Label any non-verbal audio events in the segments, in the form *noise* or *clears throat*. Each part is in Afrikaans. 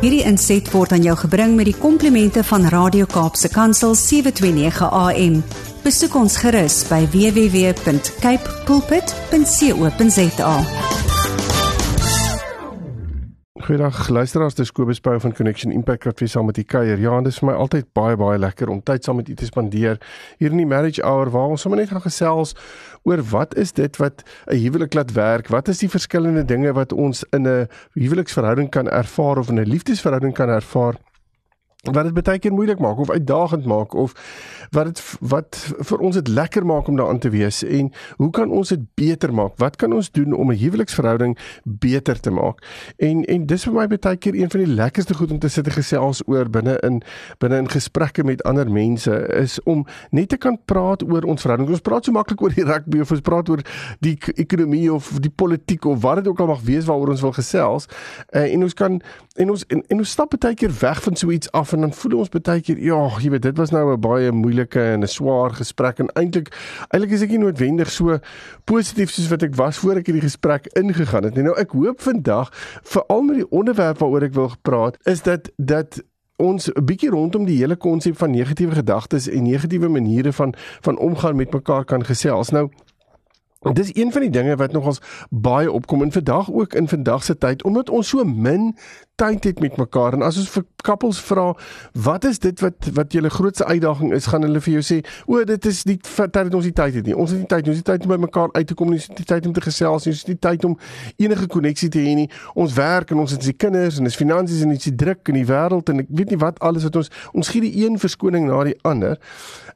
Hierdie inset word aan jou gebring met die komplimente van Radio Kaapse Kansel 729 AM. Besoek ons gerus by www.cape pulpit.co.za. Goeiedag luisteraars, dis Kobus Pau van Connection Impact wat weer saam met u kuier. Ja, dit is vir my altyd baie baie lekker om tyd saam met u te spandeer hier in die Marriage Hour waar ons sommer net gaan gesels oor wat is dit wat 'n huwelik laat werk? Wat is die verskillende dinge wat ons in 'n huweliksverhouding kan ervaar of in 'n liefdesverhouding kan ervaar? Wat dit baie keer moeilik maak of uitdagend maak of wat dit wat vir ons dit lekker maak om daaraan te wees en hoe kan ons dit beter maak? Wat kan ons doen om 'n huweliksverhouding beter te maak? En en dis vir my baie keer een van die lekkerste goed om te sit en gesels oor binne in binne in gesprekke met ander mense is om net te kan praat oor ons verhouding. Ons praat so maklik oor die rugby of ons praat oor die ekonomie of die politiek of wat dit ook al mag wees waaroor ons wil gesels. Uh, en ons kan en ons en, en ons stap baie keer weg van so iets af en dan voel ons baie keer ja, jy weet dit was nou 'n baie moeilike en 'n swaar gesprek en eintlik eintlik is ek nie noodwendig so positief soos wat ek was voor ek hierdie gesprek ingegaan het nie. Nou ek hoop vandag veral met die onderwerp waaroor ek wil gepraat is dat dat ons 'n bietjie rondom die hele konsep van negatiewe gedagtes en negatiewe maniere van van omgaan met mekaar kan gesels. Nou Dis een van die dinge wat nogals baie opkom in vandag ook in vandag se tyd omdat ons so min tyd het met mekaar. En as ons vir koppels vra wat is dit wat wat julle grootste uitdaging is? gaan hulle vir jou sê o dit is nie dat ons nie tyd het nie. Ons het nie tyd ons het tyd om by mekaar uit te kom ons het nie tyd om te gesels ons het nie tyd om enige koneksie te hê nie. Ons werk en ons het die kinders en dis finansies en dis die druk in die wêreld en ek weet nie wat alles wat ons ons gee die een verskoning na die ander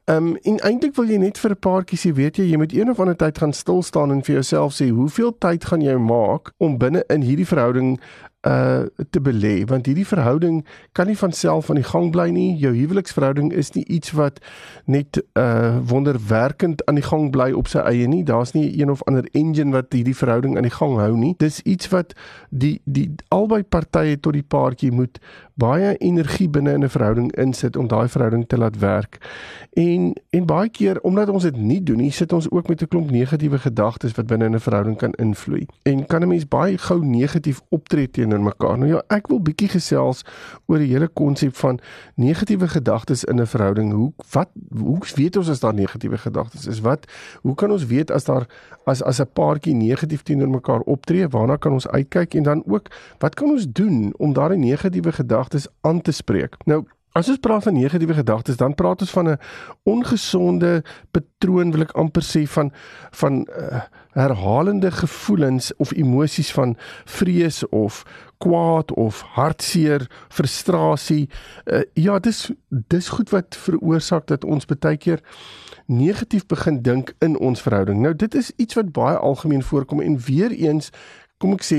Um, en eintlik wil jy net vir 'n paartjie sê, weet jy, jy moet een of ander tyd gaan stil staan en vir jouself sê, hoeveel tyd gaan jy maak om binne in hierdie verhouding uh te belê want hierdie verhouding kan nie van self aan die gang bly nie. Jou huweliksverhouding is nie iets wat net uh wonderwerkend aan die gang bly op sy eie nie. Daar's nie een of ander engine wat hierdie verhouding aan die gang hou nie. Dis iets wat die die albei partye tot die paartjie moet baie energie binne in 'n verhouding insit om daai verhouding te laat werk. En en baie keer omdat ons dit nie doen nie sit ons ook met 'n klomp negatiewe gedagtes wat binne in 'n verhouding kan invloei. En kan 'n mens baie gou negatief optree teen teenoor mekaar. Nou ja, ek wil bietjie gesels oor die hele konsep van negatiewe gedagtes in 'n verhouding. Hoe wat hoe weet ons as daar negatiewe gedagtes is? Wat hoe kan ons weet as daar as as 'n paartjie negatief teenoor mekaar optree? Waarna kan ons uitkyk en dan ook wat kan ons doen om daardie negatiewe gedagtes aan te spreek? Nou As ons praat van negatiewe gedagtes, dan praat ons van 'n ongesonde patroon wil ek amper sê van van uh, herhalende gevoelens of emosies van vrees of kwaad of hartseer, frustrasie. Uh, ja, dis dis goed wat veroorsaak dat ons baie keer negatief begin dink in ons verhouding. Nou dit is iets wat baie algemeen voorkom en weer eens kom ek sê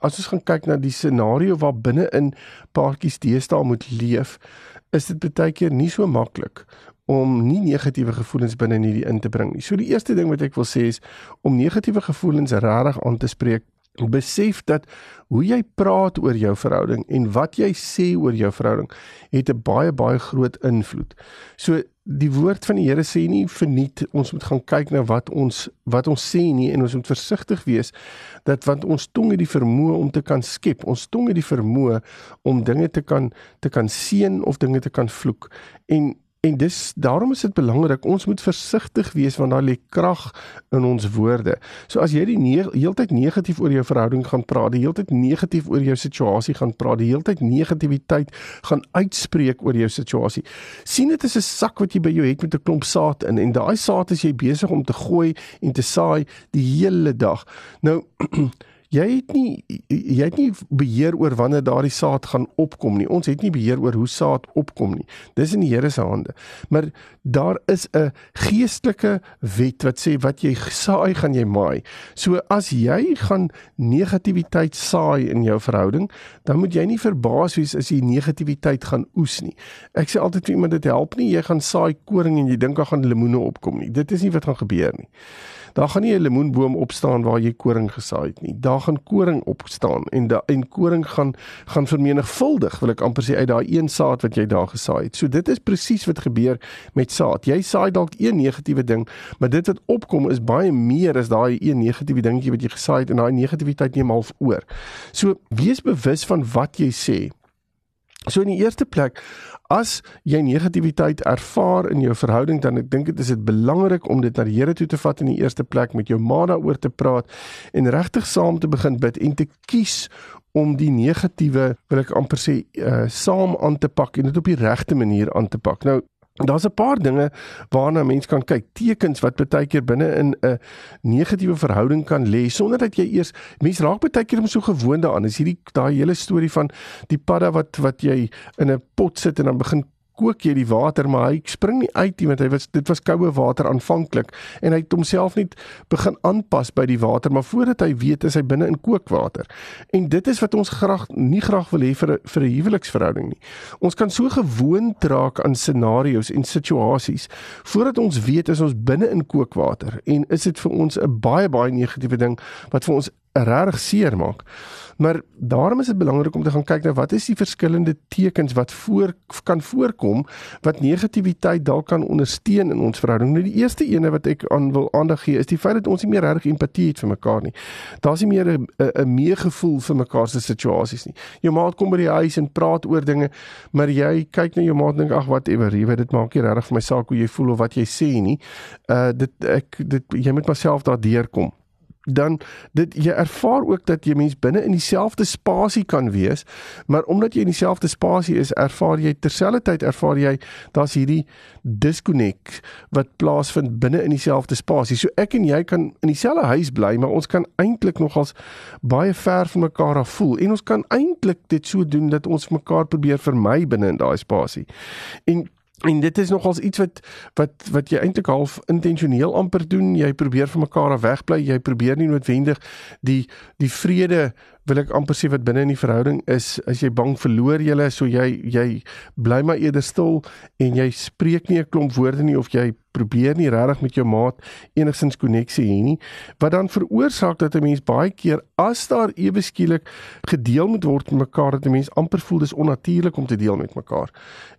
as ons gaan kyk na die scenario waar binne in paartjies deesdae moet leef, is dit baie keer nie so maklik om nie negatiewe gevoelens binne in hierdie in te bring nie. So die eerste ding wat ek wil sê is om negatiewe gevoelens regtig aan te spreek besef dat hoe jy praat oor jou verhouding en wat jy sê oor jou verhouding het 'n baie baie groot invloed. So die woord van die Here sê nie verniet ons moet gaan kyk na wat ons wat ons sê nie en ons moet versigtig wees dat want ons tong het die vermoë om te kan skep. Ons tong het die vermoë om dinge te kan te kan seën of dinge te kan vloek. En En dis daarom is dit belangrik ons moet versigtig wees want daar lê krag in ons woorde. So as jy die ne heeltyd negatief oor jou verhouding gaan praat, die heeltyd negatief oor jou situasie gaan praat, die heeltyd negativiteit gaan uitspreek oor jou situasie. sien dit is 'n sak wat jy by jou het met 'n klomp saad in en daai saad is jy besig om te gooi en te saai die hele dag. Nou *clears throat* jy het nie jy het nie beheer oor wanneer daardie saad gaan opkom nie. Ons het nie beheer oor hoe saad opkom nie. Dis in die Here se hande. Maar daar is 'n geestelike wet wat sê wat jy saai, gaan jy maai. So as jy gaan negativiteit saai in jou verhouding, dan moet jy nie verbaas wees as jy negativiteit gaan oes nie. Ek sê altyd vir iemand dit help nie jy gaan saai koring en jy dink daar gaan lemoene opkom nie. Dit is nie wat gaan gebeur nie. Daar gaan nie 'n lemoenboom opstaan waar jy koring gesaai het nie. Daar gaan koring opstaan en da, en koring gaan gaan vermenigvuldig, wil ek amper sê uit daai een saad wat jy daar gesaai het. So dit is presies wat gebeur met saad. Jy saai dalk een negatiewe ding, maar dit wat opkom is baie meer as daai een negatiewe dingetjie wat jy gesaai het en daai negativiteit neem half oor. So wees bewus van wat jy sê So in die eerste plek, as jy negativiteit ervaar in jou verhouding, dan ek dink dit is dit belangrik om dit na die Here toe te vat in die eerste plek met jou ma daaroor te praat en regtig saam te begin bid en te kies om die negatiewe wil ek amper sê uh, saam aan te pak en dit op die regte manier aan te pak. Nou Daar's 'n paar dinge waarna mens kan kyk, tekens wat baie keer binne in 'n negatiewe verhouding kan lê sonder dat jy eers mens raak baie keer om so gewoond daaraan. Is hierdie daai hele storie van die padda wat wat jy in 'n pot sit en dan begin kook jy die water maar hy spring nie uit nie want hy was dit was koue water aanvanklik en hy het homself net begin aanpas by die water maar voordat hy weet is hy binne in kookwater. En dit is wat ons graag nie graag wil hê vir vir 'n huweliksverhouding nie. Ons kan so gewoond raak aan scenario's en situasies voordat ons weet is ons binne in kookwater en is dit vir ons 'n baie baie negatiewe ding wat vir ons regtig seer maak Maar daarom is dit belangrik om te gaan kyk na wat is die verskillende tekens wat voor kan voorkom wat negativiteit dalk kan ondersteun in ons verhouding. Nou die eerste ene wat ek aan wil aandag gee is die feit dat ons nie meer regtig empatie het vir mekaar nie. Daar's nie meer 'n meegevoel vir mekaar se situasies nie. Jou maat kom by die huis en praat oor dinge, maar jy kyk na jou maat en dink ag whatever, jy weet dit maak nie regtig vir my saak hoe jy voel of wat jy sê nie. Uh dit ek dit jy moet myself daardeur kom dan dit jy ervaar ook dat jy mens binne in dieselfde spasie kan wees, maar omdat jy in dieselfde spasie is, ervaar jy terselfdertyd ervaar jy daar's hierdie disconnect wat plaasvind binne in dieselfde spasie. So ek en jy kan in dieselfde huis bly, maar ons kan eintlik nogals baie ver van mekaar af voel en ons kan eintlik dit so doen dat ons mekaar probeer vermy binne in daai spasie. En En dit is nogals iets wat wat wat jy eintlik half intentioneel amper doen. Jy probeer van mekaar af wegbly. Jy probeer nie noodwendig die die vrede wil ek amper sê wat binne in die verhouding is, as jy bang verloor julle, so jy jy bly maar eerder stil en jy spreek nie 'n klomp woorde nie of jy probeer nie regtig met jou maat enigsins koneksie hê nie wat dan veroorsaak dat 'n mens baie keer as daar ewe skielik gedeel moet word met mekaar dat 'n mens amper voel dis onnatuurlik om te deel met mekaar.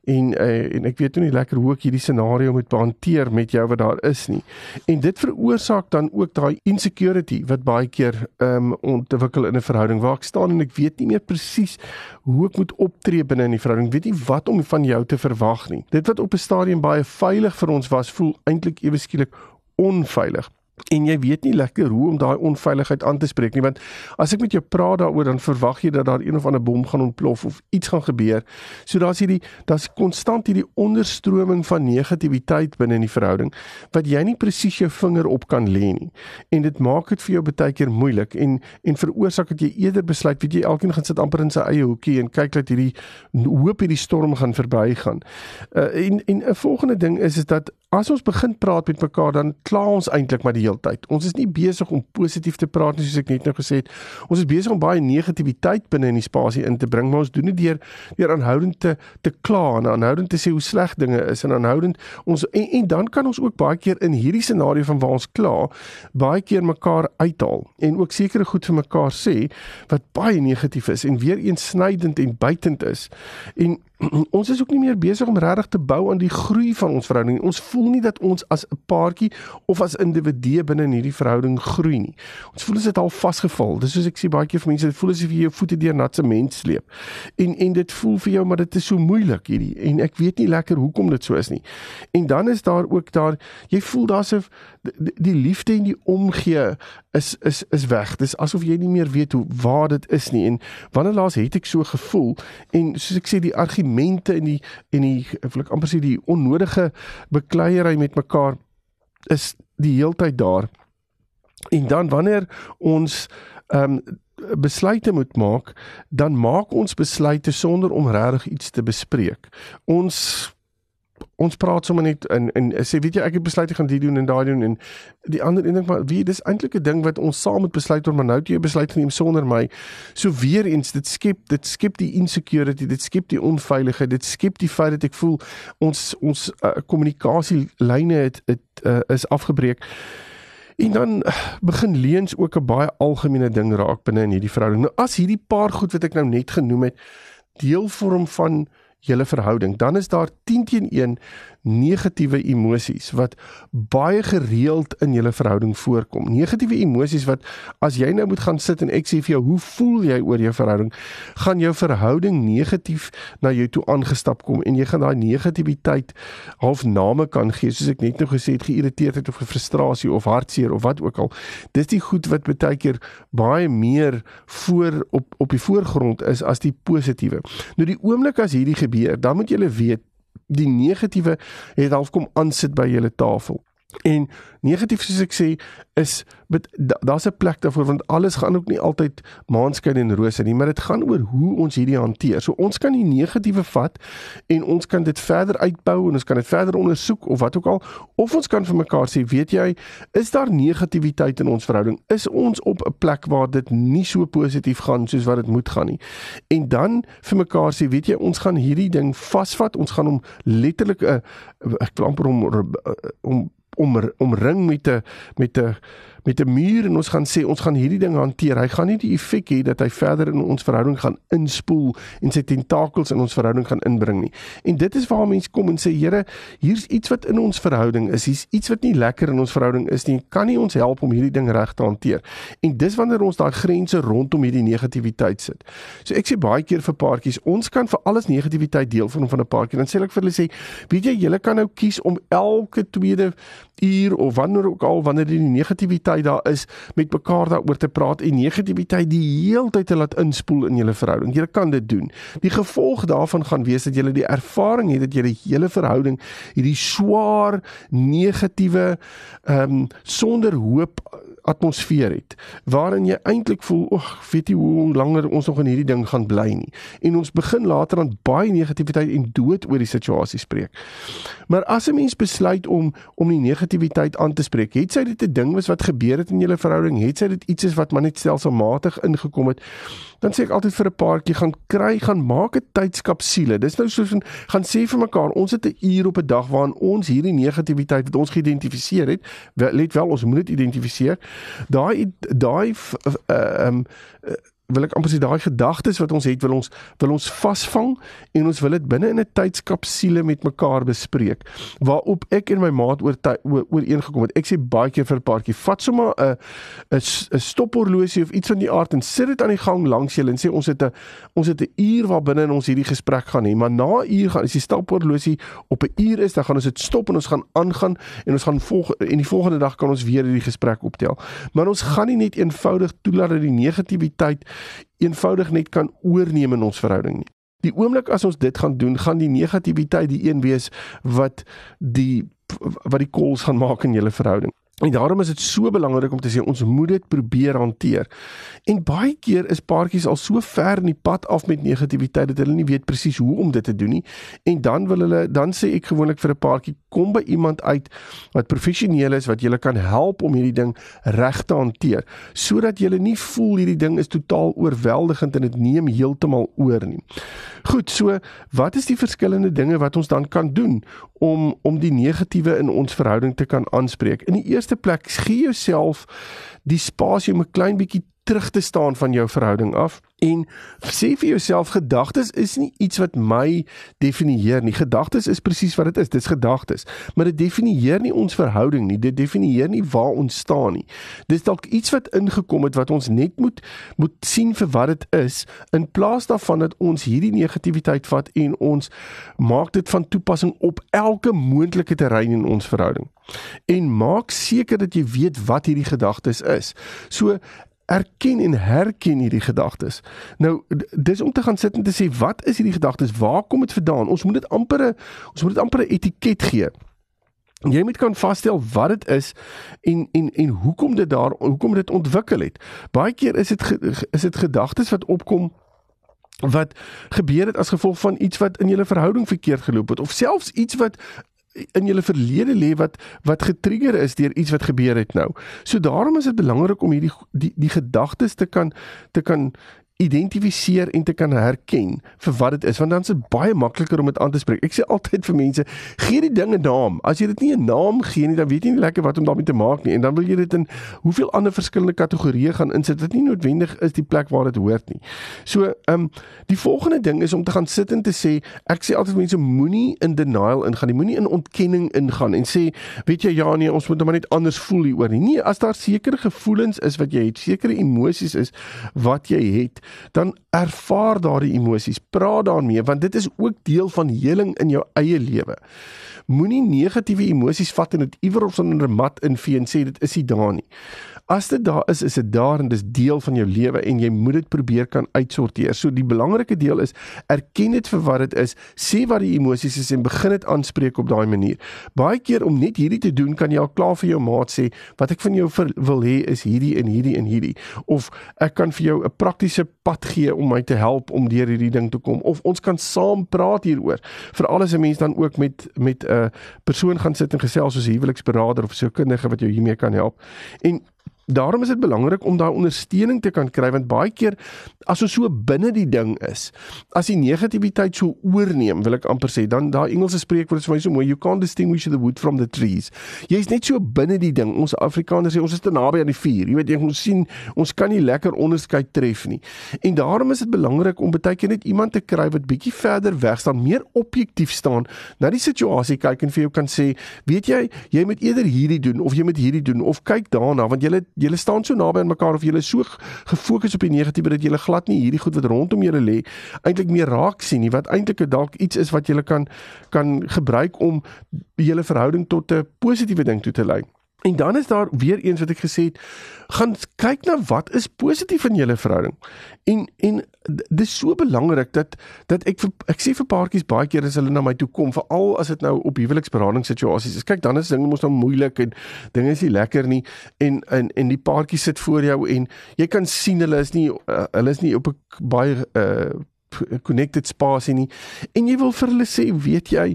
En uh, en ek weet nie lekker hoe ek hierdie scenario moet hanteer met jou wat daar is nie. En dit veroorsaak dan ook daai insecurity wat baie keer um, ontwikkel in 'n verhouding waar ek staan en ek weet nie meer presies hoe ek moet optree binne in die verhouding. Weet nie wat om van jou te verwag nie. Dit wat op 'n stadium baie veilig vir ons was voel eintlik ewe skielik onveilig en jy weet nie lekker hoe om daai onveiligheid aan te spreek nie want as ek met jou praat daaroor dan verwag jy dat daar een of ander bom gaan ontplof of iets gaan gebeur. So daar's hierdie daar's konstant hierdie onderstroming van negativiteit binne in die verhouding wat jy nie presies jou vinger op kan lê nie. En dit maak dit vir jou baie keer moeilik en en veroorsaak dat jy eerder besluit weet jy elkeen gaan sit amper in sy eie hoekie en kyk dat hierdie hoop hierdie storm gaan verbygaan. Uh, en en 'n volgende ding is is dat as ons begin praat met mekaar dan kla ons eintlik maar die heeltyd. Ons is nie besig om positief te praat nie soos ek net nou gesê het. Ons is besig om baie negativiteit binne in die spasie in te bring, maar ons doen dit deur deur aanhoudend te te kla en aanhoudend te sê hoe sleg dinge is en aanhoudend ons en, en dan kan ons ook baie keer in hierdie scenario van waar ons kla baie keer mekaar uithaal en ook sekere goed vir mekaar sê wat baie negatief is en weer eens snydend en buitend is. En *clears throat* ons is ook nie meer besig om regtig te bou aan die groei van ons verhouding. Ons voel nie dat ons as 'n paartjie of as individue binne in hierdie verhouding groei nie. Ons voel as dit al vasgevall. Dis soos ek sê baie keer vir mense, dit voel asof jy jou voete deur nat sement sleep. En en dit voel vir jou maar dit is so moeilik hierdie en ek weet nie lekker hoekom dit so is nie. En dan is daar ook daar jy voel daar's 'n die liefde en die omgee is is is weg. Dis asof jy nie meer weet hoe waar dit is nie. En wanneer laas het ek so gevoel en soos ek sê die argumente en die en die wil ek amper sê die onnodige bekleierery met mekaar is die heeltyd daar. En dan wanneer ons ehm um, besluite moet maak, dan maak ons besluite sonder om regtig iets te bespreek. Ons ons praat sommer net in en sê weet jy ek het besluit ek gaan dit doen en daai doen en die ander een ding maar wie dis eintlik 'n ding wat ons saam moet besluit oor maar nou het jy besluit geneem sonder my. So weer eens dit skep dit skep die insecurity, dit skep die onveiligheid, dit skep die feit dat ek voel ons ons uh, kommunikasielyne het, het uh, is afgebreek. En dan begin leuns ook 'n baie algemene ding raak binne in hierdie verhouding. Nou as hierdie paar goed wat ek nou net genoem het deel vorm van julle verhouding, dan is daar 10 teen 1 negatiewe emosies wat baie gereeld in julle verhouding voorkom. Negatiewe emosies wat as jy nou moet gaan sit en ek sê vir jou, hoe voel jy oor jou verhouding, gaan jou verhouding negatief na jou toe aangestap kom en jy gaan daai negativiteit half name kan gee, soos ek net nou gesê het, geïrriteerdheid of frustrasie of hartseer of wat ook al. Dis die goed wat baie keer baie meer voor op op die voorgrond is as die positiewe. Nou die oomblik as hierdie gebeur, dan moet jy weet die negatiewe het half kom aansit by julle tafel. En negatief soos ek sê is daar's 'n plek daarvoor want alles gaan ook nie altyd maanskyn en rose nie, maar dit gaan oor hoe ons hierdie hanteer. So ons kan die negatiewe vat en ons kan dit verder uitbou en ons kan dit verder ondersoek of wat ook al of ons kan vir mekaar sê, weet jy, is daar negativiteit in ons verhouding? Is ons op 'n plek waar dit nie so positief gaan soos wat dit moet gaan nie? En dan vir mekaar sê, weet jy, ons gaan hierdie ding vasvat, ons gaan hom letterlik 'n ek wil amper om om om omring met 'n met 'n met 'n muur en ons gaan sê ons gaan hierdie ding hanteer. Hy gaan nie die effek hê dat hy verder in ons verhouding gaan inspoel en sy tentakels in ons verhouding gaan inbring nie. En dit is waar mense kom en sê Here, hier's iets wat in ons verhouding is. Hier's iets wat nie lekker in ons verhouding is nie. Kan nie ons help om hierdie ding reg te hanteer? En dis wanneer ons daai grense rondom hierdie negativiteit sit. So ek sê baie keer vir paartjies, ons kan vir alles negativiteit deel van van 'n paartjie. Dan sê ek vir hulle sê, weet jy, julle kan nou kies om elke tweede uur of wanneer ook al wanneer die negativiteit daar is met mekaar daaroor te praat en negativiteit die heeltyd te laat inspoel in julle verhouding. Jy kan dit doen. Die gevolg daarvan gaan wees dat jy die ervaring het dat die hele verhouding hierdie swaar negatiewe ehm um, sonder hoop atmosfeer het waarin jy eintlik voel, "Ag, weet jy hoe langer ons nog in hierdie ding gaan bly nie." En ons begin later aan baie negativiteit en dood oor die situasie spreek. Maar as 'n mens besluit om om die negativiteit aan te spreek, het sy dit 'n ding was wat gebeur het in julle verhouding, het sy dit iets is wat maar net stelselmatig ingekom het, dan sê ek altyd vir 'n paartjie gaan kry, gaan maak 'n tydskapsule. Dis nou soos gaan sê vir mekaar, ons het 'n uur op 'n dag waarin ons hierdie negativiteit wat ons geïdentifiseer het, let wel ons moet dit identifiseer daai daai ehm uh, wil ek amper sê daai gedagtes wat ons het wil ons wil ons vasvang en ons wil dit binne in 'n tydskapsule met mekaar bespreek waarop ek en my maat oor ooreengekom het. Ek sê baie keer vir 'n paartjie vat sommer 'n 'n 'n stophorlosie of iets van die aard en sit dit aan die gang langs julle en sê ons het 'n ons het 'n uur waar binne ons hierdie gesprek gaan hê. Maar na uur gaan as die stophorlosie op 'n uur is dan gaan ons dit stop en ons gaan aangaan en ons gaan volg en die volgende dag kan ons weer hierdie gesprek optel. Maar ons gaan nie net eenvoudig toelaat dat die negativiteit eenvoudig net kan oorneem in ons verhouding nie. Die oomblik as ons dit gaan doen, gaan die negativiteit die een wees wat die wat die calls gaan maak in julle verhouding. En daarom is dit so belangrik om te sê ons moet dit probeer hanteer. En baie keer is paartjies al so ver in die pad af met negativiteit dat hulle nie weet presies hoe om dit te doen nie. En dan wil hulle dan sê ek gewoonlik vir 'n paartjie kom by iemand uit wat professioneel is wat julle kan help om hierdie ding reg te hanteer sodat julle nie voel hierdie ding is totaal oorweldigend en dit neem heeltemal oor nie. Goed, so wat is die verskillende dinge wat ons dan kan doen om om die negatiewe in ons verhouding te kan aanspreek? In die eerste plek, gee jouself die spasie om 'n klein bietjie terug te staan van jou verhouding af en sê vir jouself gedagtes is nie iets wat my definieer nie. Gedagtes is presies wat dit is. Dit's gedagtes, maar dit definieer nie ons verhouding nie. Dit definieer nie waar ons staan nie. Dis dalk iets wat ingekom het wat ons net moet moet sien vir wat dit is in plaas daarvan dat ons hierdie negativiteit vat en ons maak dit van toepassing op elke moontlike terrein in ons verhouding. En maak seker dat jy weet wat hierdie gedagtes is. So erken en herken hierdie gedagtes. Nou dis om te gaan sit en te sê wat is hierdie gedagtes? Waar kom dit vandaan? Ons moet dit amper ons moet dit amper 'n etiket gee. Jy moet kan vasstel wat dit is en en en hoekom dit daar hoekom dit ontwikkel het. Baie keer is dit is dit gedagtes wat opkom wat gebeur het as gevolg van iets wat in julle verhouding verkeerd geloop het of selfs iets wat in julle verlede lê wat wat getrigger is deur iets wat gebeur het nou. So daarom is dit belangrik om hierdie die die gedagtes te kan te kan identifiseer en te kan herken vir wat dit is want dan is dit baie makliker om dit aan te spreek. Ek sê altyd vir mense, gee die ding 'n naam. As jy dit nie 'n naam gee nie, dan weet jy nie lekker wat om daarmee te maak nie en dan wil jy dit in hoeveel ander verskillende kategorieë gaan insit wat nie noodwendig is die plek waar dit hoort nie. So, ehm um, die volgende ding is om te gaan sit en te sê, ek sê altyd mense moenie in denial ingaan nie, moenie in ontkenning ingaan en sê, weet jy ja nee, ons moet maar net anders voel hieroor nie. Nee, as daar sekere gevoelens is wat jy het, sekere emosies is wat jy het, dan ervaar daardie emosies, praat daarmee want dit is ook deel van heling in jou eie lewe. Moenie negatiewe emosies vat en dit iewers onder 'n mat invee en sê dit is nie daar nie. As dit daar is, is dit daar en dis deel van jou lewe en jy moet dit probeer kan uitsorteer. So die belangrike deel is erken dit vir wat dit is, sê wat die emosies is en begin dit aanspreek op daai manier. Baie keer om net hierdie te doen, kan jy al klaar vir jou maat sê wat ek van jou wil hê is hierdie en hierdie en hierdie of ek kan vir jou 'n praktiese pad gee om my te help om deur hierdie ding te kom of ons kan saam praat hieroor. Veral as 'n mens dan ook met met 'n uh, persoon gaan sit en gesels soos 'n huweliksberader of so 'n kundige wat jou hiermee kan help. En Daarom is dit belangrik om daai ondersteuning te kan kry want baie keer as ons so binne die ding is, as die negativiteit so oorneem, wil ek amper sê, dan daai Engelse spreekwoord is vir my so mooi, you can't distinguish the wood from the trees. Jy's net so binne die ding. Ons Afrikaners sê ons is te naby aan die vuur. Jy weet jy ons sien ons kan nie lekker onderskeid tref nie. En daarom is dit belangrik om baie keer net iemand te kry wat bietjie verder weg staan, meer objektief staan, na die situasie kyk en vir jou kan sê, weet jy, jy moet eerder hierdie doen of jy moet hierdie doen of kyk daarna want jy julle staan so naby aan mekaar of julle is so gefokus op die negatiewe dat julle glad nie hierdie goed wat rondom julle lê eintlik meer raak sien nie wat eintlik dalk iets is wat julle kan kan gebruik om julle verhouding tot 'n positiewe ding toe te lei. En dan is daar weer eens wat ek gesê het, gaan kyk na wat is positief in julle verhouding. En en dis so belangrik dat dat ek ek sê vir paartjies baie keer as hulle na my toe kom, veral as dit nou op huweliksberadingssituasies is. Kyk, dan is dinge mos nou moeilik en dinge is nie lekker nie en en en die paartjie sit voor jou en jy kan sien hulle is nie uh, hulle is nie op 'n baie uh connected spasie nie. En jy wil vir hulle sê, weet jy,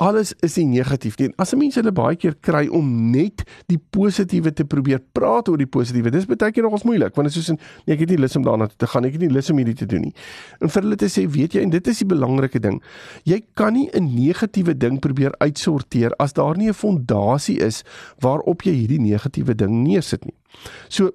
alles is nie negatief nie. As 'n mens hulle baie keer kry om net die positiewe te probeer praat oor die positiewe, dis baie keer nogals moeilik want dit is soos 'n nee, ek het nie lus om daarna te gaan, ek het nie lus om hierdie te doen nie. En vir hulle te sê, weet jy, en dit is die belangrike ding. Jy kan nie 'n negatiewe ding probeer uitsorteer as daar nie 'n fondasie is waarop jy hierdie negatiewe ding neersit nie. So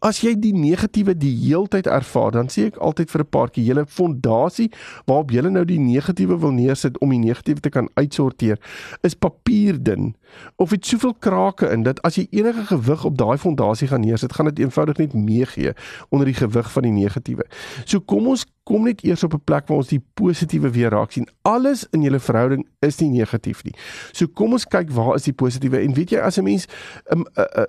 as jy die negatiewe die heeltyd ervaar, dan sê ek altyd vir 'n paartjie, julle fondasie waarop julle nou die negatiewe wil neersit om die negatiewe te kan uitsorteer, is papierdun of dit soveel krake in dat as jy enige gewig op daai fondasie gaan neersit, gaan dit eenvoudig net meegee onder die gewig van die negatiewe. So kom ons kom net eers op 'n plek waar ons die positiewe weer raak sien. Alles in julle verhouding is nie negatief nie. So kom ons kyk waar is die positiewe en weet jy as 'n mens 'n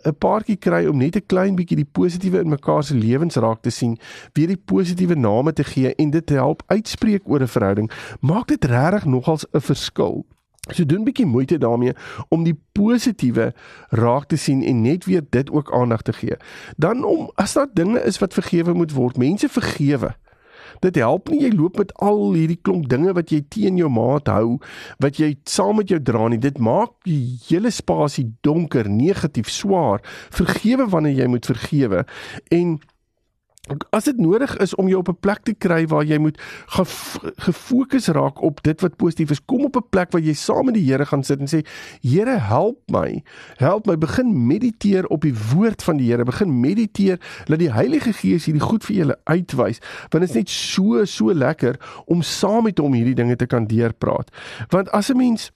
'n paartjie kry om net 'n klein bietjie die positiewe in mekaar se lewens raak te sien, weer die positiewe name te gee en dit te help uitspreek oor 'n verhouding, maak dit regtig nogals 'n verskil. So doen 'n bietjie moeite daarmee om die positiewe raak te sien en net weer dit ook aandag te gee. Dan om as daar dinge is wat vergewe moet word, mense vergewe. Dit help nie jy loop met al hierdie klomp dinge wat jy teen jou maat hou, wat jy saam met jou dra nie. Dit maak die hele spasie donker, negatief, swaar. Vergewe wanneer jy moet vergewe en As dit nodig is om jou op 'n plek te kry waar jy moet gefokus raak op dit wat positief is, kom op 'n plek waar jy saam met die Here gaan sit en sê, Here, help my. Help my begin mediteer op die woord van die Here. Begin mediteer dat die Heilige Gees hierdie goed vir julle uitwys, want dit is net so so lekker om saam met hom hierdie dinge te kan deurpraat. Want as 'n mens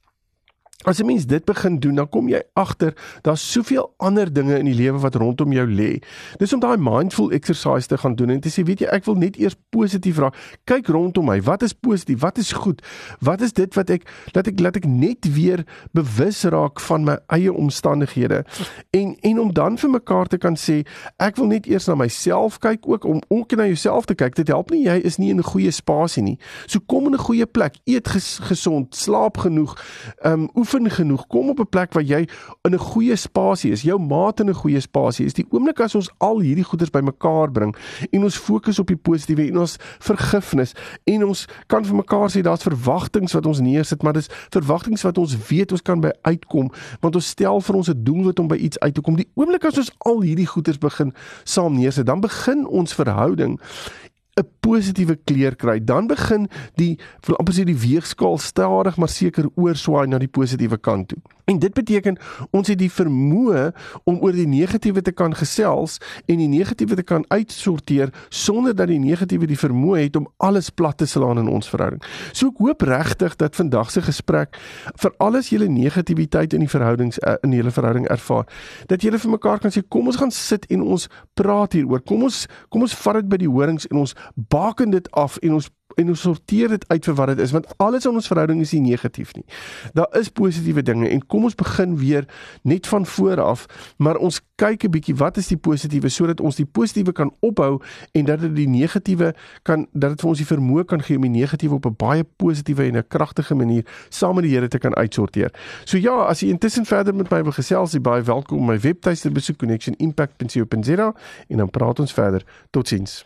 As 'n mens dit begin doen, dan kom jy agter daar's soveel ander dinge in die lewe wat rondom jou lê. Dis om daai mindful exercise te gaan doen en te sê, weet jy, ek wil net eers positief raak. Kyk rondom my, wat is positief? Wat is goed? Wat is dit wat ek laat ek laat ek net weer bewus raak van my eie omstandighede en en om dan vir mekaar te kan sê, ek wil net eers na myself kyk ook om ook na jouself te kyk. Dit help nie jy is nie in 'n goeie spasie nie. So kom in 'n goeie plek, eet ges, gesond, slaap genoeg. Ehm um, oefen genoeg. Kom op 'n plek waar jy in 'n goeie spasie is. Jou maat in 'n goeie spasie is. Die oomblik as ons al hierdie goeders bymekaar bring en ons fokus op die positiewe en ons vergifnis en ons kan vir mekaar sê daar's verwagtinge wat ons neersit, maar dis verwagtinge wat ons weet ons kan by uitkom want ons stel vir ons 'n doelwit om by iets uit te kom. Die oomblik as ons al hierdie goeders begin saam neersit, dan begin ons verhouding 'n positiewe kleur kry, dan begin die wil amper sê die weegskaal stadig maar seker oorswaai na die positiewe kant toe. En dit beteken ons het die vermoë om oor die negatiewe te kan gesels en die negatiewe te kan uitsorteer sonder dat die negatiewe die vermoë het om alles plat te slaan in ons verhouding. So ek hoop regtig dat vandag se gesprek vir alles julle negativiteit in die verhoudings eh, in julle verhouding ervaar, dat julle vir mekaar kan sê kom ons gaan sit en ons praat hieroor. Kom ons kom ons vat dit by die horings en ons baken dit af en ons en ons sorteer dit uit vir wat dit is want alles in ons verhouding is nie negatief nie. Daar is positiewe dinge en kom ons begin weer net van voor af, maar ons kyk 'n bietjie wat is die positiewe sodat ons die positiewe kan ophou en dat dit die negatiewe kan dat dit vir ons die vermoë kan gee om die negatiewe op 'n baie positiewe en 'n kragtige manier saam met die Here te kan uitsorteer. So ja, as jy intussen verder met my wil gesels, jy baie welkom om my webtuiste besoek connectionimpact.co.za en dan praat ons verder. Totsiens.